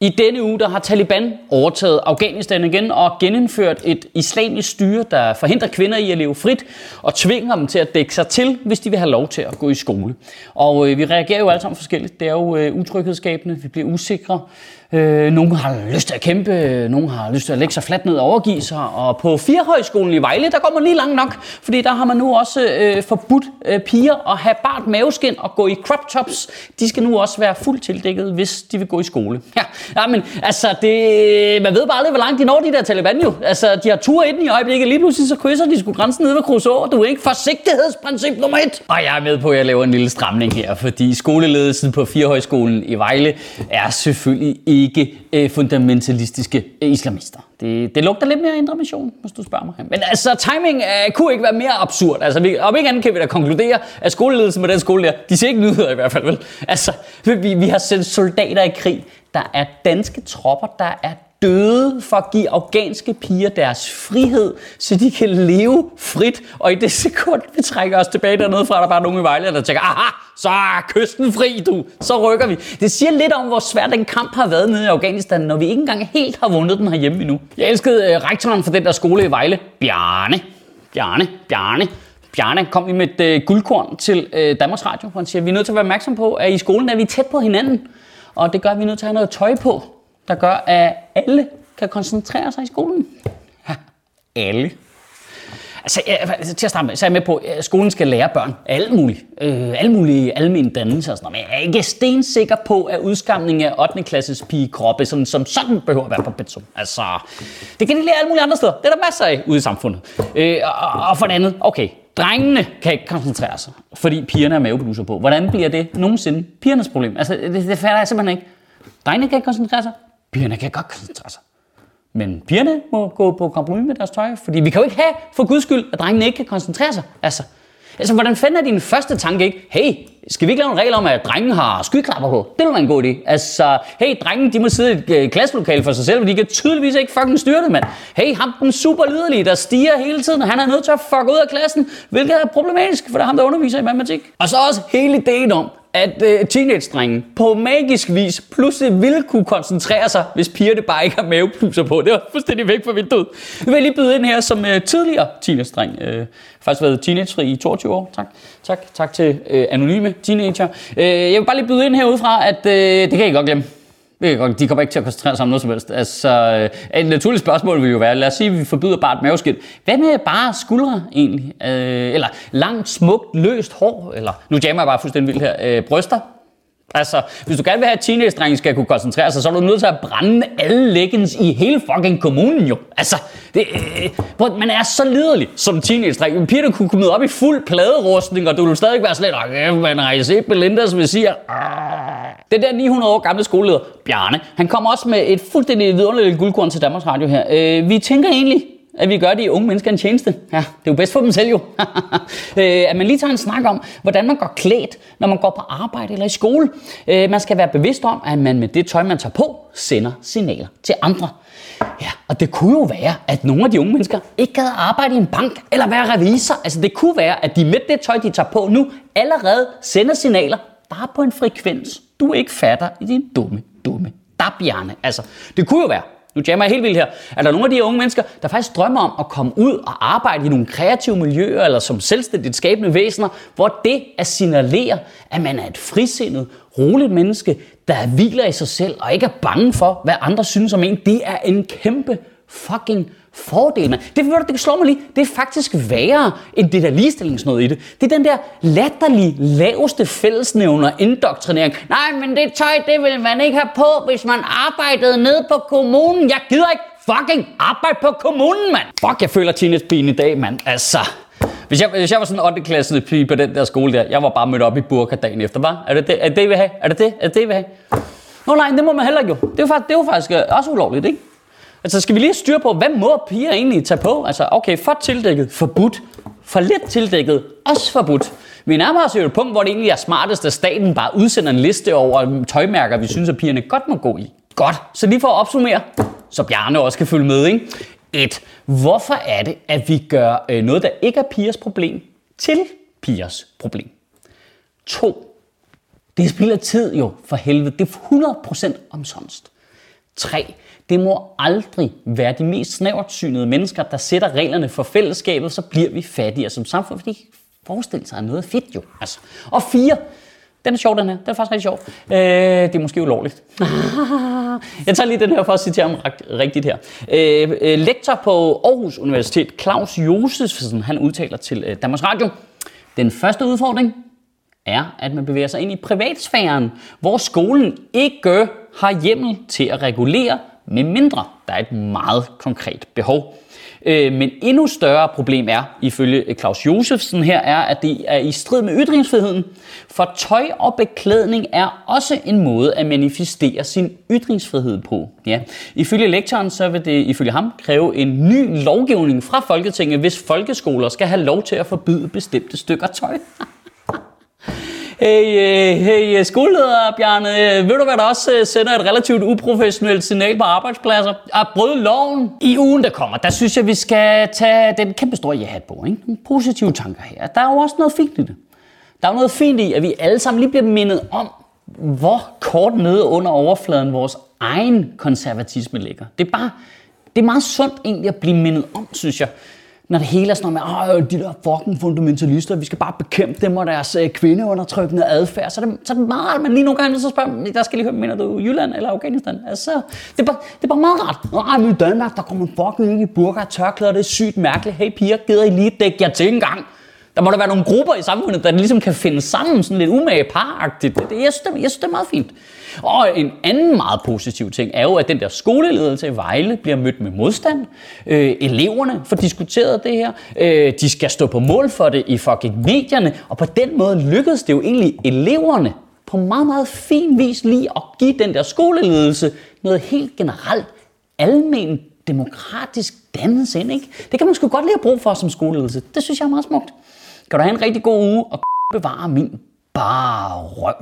I denne uge der har Taliban overtaget Afghanistan igen og genindført et islamisk styre, der forhindrer kvinder i at leve frit og tvinger dem til at dække sig til, hvis de vil have lov til at gå i skole. Og øh, vi reagerer jo alle sammen forskelligt. Det er jo øh, utryghedsskabende, vi bliver usikre. Øh, nogle har lyst til at kæmpe, nogle har lyst til at lægge sig fladt ned og overgive sig. Og på Firehøjskolen i Vejle, der går man lige langt nok, fordi der har man nu også øh, forbudt øh, piger at have bart maveskin og gå i crop tops. De skal nu også være fuldt tildækket, hvis de vil gå i skole. Ja, ja men altså, det, man ved bare aldrig, hvor langt de når, de der Taliban jo. Altså, de har tur ind i øjeblikket. Lige pludselig så krydser de sgu grænsen ned ved Kruså. Du er ikke forsigtighedsprincip nummer et. Og jeg er med på, at jeg laver en lille stramning her, fordi skoleledelsen på Firehøjskolen i Vejle er selvfølgelig ikke øh, fundamentalistiske øh, islamister. Det, det lugter lidt mere indre mission, hvis du spørger mig. Men altså, timing uh, kunne ikke være mere absurd. Altså, vi, om ikke andet kan vi da konkludere, at skoleledelsen med den skole der, de ser ikke nyheder i hvert fald, vel? Altså, vi, vi har sendt soldater i krig. Der er danske tropper, der er døde for at give afghanske piger deres frihed, så de kan leve frit. Og i det sekund, vi trækker os tilbage dernede fra, der er bare nogen i Vejle, der tænker, aha, så er kysten fri, du. Så rykker vi. Det siger lidt om, hvor svær den kamp har været nede i Afghanistan, når vi ikke engang helt har vundet den herhjemme endnu. Jeg elskede øh, rektoren for den der skole i Vejle, Bjarne. Bjarne, Bjarne. Bjarne kom lige med et øh, guldkorn til øh, Danmarks Radio, hvor han siger, vi er nødt til at være opmærksom på, at i skolen er vi tæt på hinanden. Og det gør, at vi er nødt til at have noget tøj på, der gør, at alle kan koncentrere sig i skolen. Ja, alle. Altså, jeg, altså, til at starte med, så er jeg med på, at øh, skolen skal lære børn alt muligt. Øh, alle mulige almindelige dannelser og sådan noget. Men jeg er ikke stensikker på, at udskamning af 8. klasses pigekroppe sådan, som sådan behøver at være på pensum. Altså, det kan de lære alle mulige andre steder. Det er der masser af ude i samfundet. Øh, og, og for det andet, okay, drengene kan ikke koncentrere sig, fordi pigerne har mavebluser på. Hvordan bliver det nogensinde pigernes problem? Altså, det, det fatter jeg simpelthen ikke. Drengene kan ikke koncentrere sig, pigerne kan godt koncentrere sig. Altså. Men pigerne må gå på kompromis med deres tøj, fordi vi kan jo ikke have, for guds skyld, at drengene ikke kan koncentrere sig. Altså, altså hvordan fanden er din første tanke ikke? Hey, skal vi ikke lave en regel om, at drengen har skyklapper på? Det vil være en god idé. Altså, hey, drengen, de må sidde i et øh, klasselokale for sig selv, for de kan tydeligvis ikke fucking styre det, mand. Hey, ham den super liderlige, der stiger hele tiden, og han er nødt til at fuck ud af klassen, hvilket er problematisk, for det er ham, der underviser i matematik. Og så også hele ideen om, at øh, teenage-drengen på magisk vis pludselig ville kunne koncentrere sig, hvis pigerne bare ikke har mavepluser på. Det var fuldstændig væk fra vinduet. Nu vil jeg lige byde ind her som øh, tidligere teenage-dreng. Øh, faktisk været teenage i 22 år. Tak, tak, tak til øh, anonyme teenager. Øh, jeg vil bare lige byde ind herudefra, at øh, det kan I godt glemme. Det kan godt, de kommer ikke til at koncentrere sig om noget som helst. Altså, øh, et naturligt spørgsmål vil jo være, lad os sige, at vi forbyder bare et maveskin. Hvad med bare skuldre egentlig? Øh, eller langt, smukt, løst hår? Eller, nu jammer jeg bare fuldstændig vildt her. Øh, bryster? Altså, hvis du gerne vil have, at teenage skal kunne koncentrere sig, så er du nødt til at brænde alle leggings i hele fucking kommunen jo. Altså, det, øh, prøv, man er så liderlig som teenage-dreng. Pigerne kunne komme op i fuld pladerustning, og du ville stadig være slet, lidt, man har I set Belindas som den der 900 år gamle skoleleder, Bjarne, han kommer også med et fuldstændig vidunderligt guldkorn til Danmarks Radio her. Øh, vi tænker egentlig, at vi gør de unge mennesker en tjeneste. Ja, det er jo bedst for dem selv jo. Øh, at man lige tager en snak om, hvordan man går klædt, når man går på arbejde eller i skole. Øh, man skal være bevidst om, at man med det tøj, man tager på, sender signaler til andre. Ja, og det kunne jo være, at nogle af de unge mennesker ikke gad arbejde i en bank eller være revisor. Altså det kunne være, at de med det tøj, de tager på nu, allerede sender signaler bare på en frekvens, du ikke fatter i din dumme, dumme dabjerne. Altså, det kunne jo være, nu jammer jeg helt vildt her, at der er nogle af de unge mennesker, der faktisk drømmer om at komme ud og arbejde i nogle kreative miljøer, eller som selvstændigt skabende væsener, hvor det at signalere, at man er et frisindet, roligt menneske, der hviler i sig selv, og ikke er bange for, hvad andre synes om en, det er en kæmpe fucking fordel, man. Det, det, det slår mig lige. Det er faktisk værre end det der ligestillingsnød i det. Det er den der latterlige, laveste fællesnævner indoktrinering. Nej, men det tøj, det vil man ikke have på, hvis man arbejdede ned på kommunen. Jeg gider ikke fucking arbejde på kommunen, mand. Fuck, jeg føler teenagepigen i dag, mand. Altså, hvis jeg, hvis jeg var sådan en 8. klasse pige på den der skole der, jeg var bare mødt op i burka dagen efter, var? Er det det, er det, I vil have? Er det det, er det, det I vil have? Nå nej, det må man heller ikke jo. Det er jo faktisk, det er jo faktisk øh, også ulovligt, ikke? Altså skal vi lige styre på, hvad må piger egentlig tage på? Altså okay, for tildækket, forbudt. For lidt tildækket, også forbudt. Vi nærmer os jo et punkt, hvor det egentlig er smartest, at staten bare udsender en liste over um, tøjmærker, vi synes, at pigerne godt må gå i. Godt, så lige for at opsummere, så Bjarne også kan følge med, ikke? Et. Hvorfor er det, at vi gør øh, noget, der ikke er pigers problem, til pigers problem? 2. Det spilder tid jo, for helvede. Det er 100% omsonst. 3. Det må aldrig være de mest snævertsynede mennesker, der sætter reglerne for fællesskabet, så bliver vi fattigere som samfund, fordi forestille sig noget fedt jo. Altså. Og 4. Den er sjov, den her. Den er faktisk rigtig sjov. Øh, det er måske ulovligt. Jeg tager lige den her for at citere ham rigtigt her. Øh, øh, lektor på Aarhus Universitet, Claus Josefsen, han udtaler til øh, Danmarks Radio, den første udfordring er, at man bevæger sig ind i privatsfæren, hvor skolen ikke har hjemmel til at regulere, med mindre der er et meget konkret behov. Øh, men endnu større problem er, ifølge Claus Josefsen her, er, at det er i strid med ytringsfriheden. For tøj og beklædning er også en måde at manifestere sin ytringsfrihed på. Ja. Ifølge lektoren, så vil det ifølge ham kræve en ny lovgivning fra Folketinget, hvis folkeskoler skal have lov til at forbyde bestemte stykker tøj. Hey, øh, hey øh, skoleleder Bjarne, ved du hvad der også øh, sender et relativt uprofessionelt signal på arbejdspladser? At bryde loven. I ugen der kommer, der synes jeg vi skal tage den kæmpe store ja på. Ikke? Nogle positive tanker her. Der er jo også noget fint i det. Der er jo noget fint i, at vi alle sammen lige bliver mindet om, hvor kort nede under overfladen vores egen konservatisme ligger. Det er bare, det er meget sundt egentlig at blive mindet om, synes jeg når det hele er sådan noget med, de der fucking fundamentalister, vi skal bare bekæmpe dem og deres øh, kvindeundertrykkende adfærd, så er det, så er det meget rart, men lige nogle gange så spørger der skal lige høre, mener du Jylland eller Afghanistan? Altså, det, er bare, det er bare meget rart. Nej, men i Danmark, der kommer fucking ikke i burka og tørklæder, det er sygt mærkeligt. Hey piger, gider I lige dække jer til en gang? Der må der være nogle grupper i samfundet, der ligesom kan finde sammen sådan lidt umage paragtigt. Det, det, jeg, synes, det, jeg synes, det er meget fint. Og en anden meget positiv ting er jo, at den der skoleledelse i Vejle bliver mødt med modstand. Øh, eleverne får diskuteret det her. Øh, de skal stå på mål for det i fucking medierne. Og på den måde lykkedes det jo egentlig eleverne på meget, meget fin vis lige at give den der skoleledelse noget helt generelt almen demokratisk dannelse ind, ikke? Det kan man sgu godt lide at bruge for som skoleledelse. Det synes jeg er meget smukt. Kan du have en rigtig god uge og bevare min bare røv.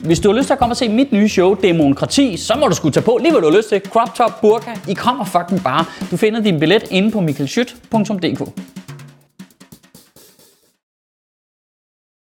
Hvis du har lyst til at komme og se mit nye show, Demokrati, så må du skulle tage på lige hvad du har lyst til. Crop top, burka, I kommer fucking bare. Du finder din billet inde på mikkelschyt.dk.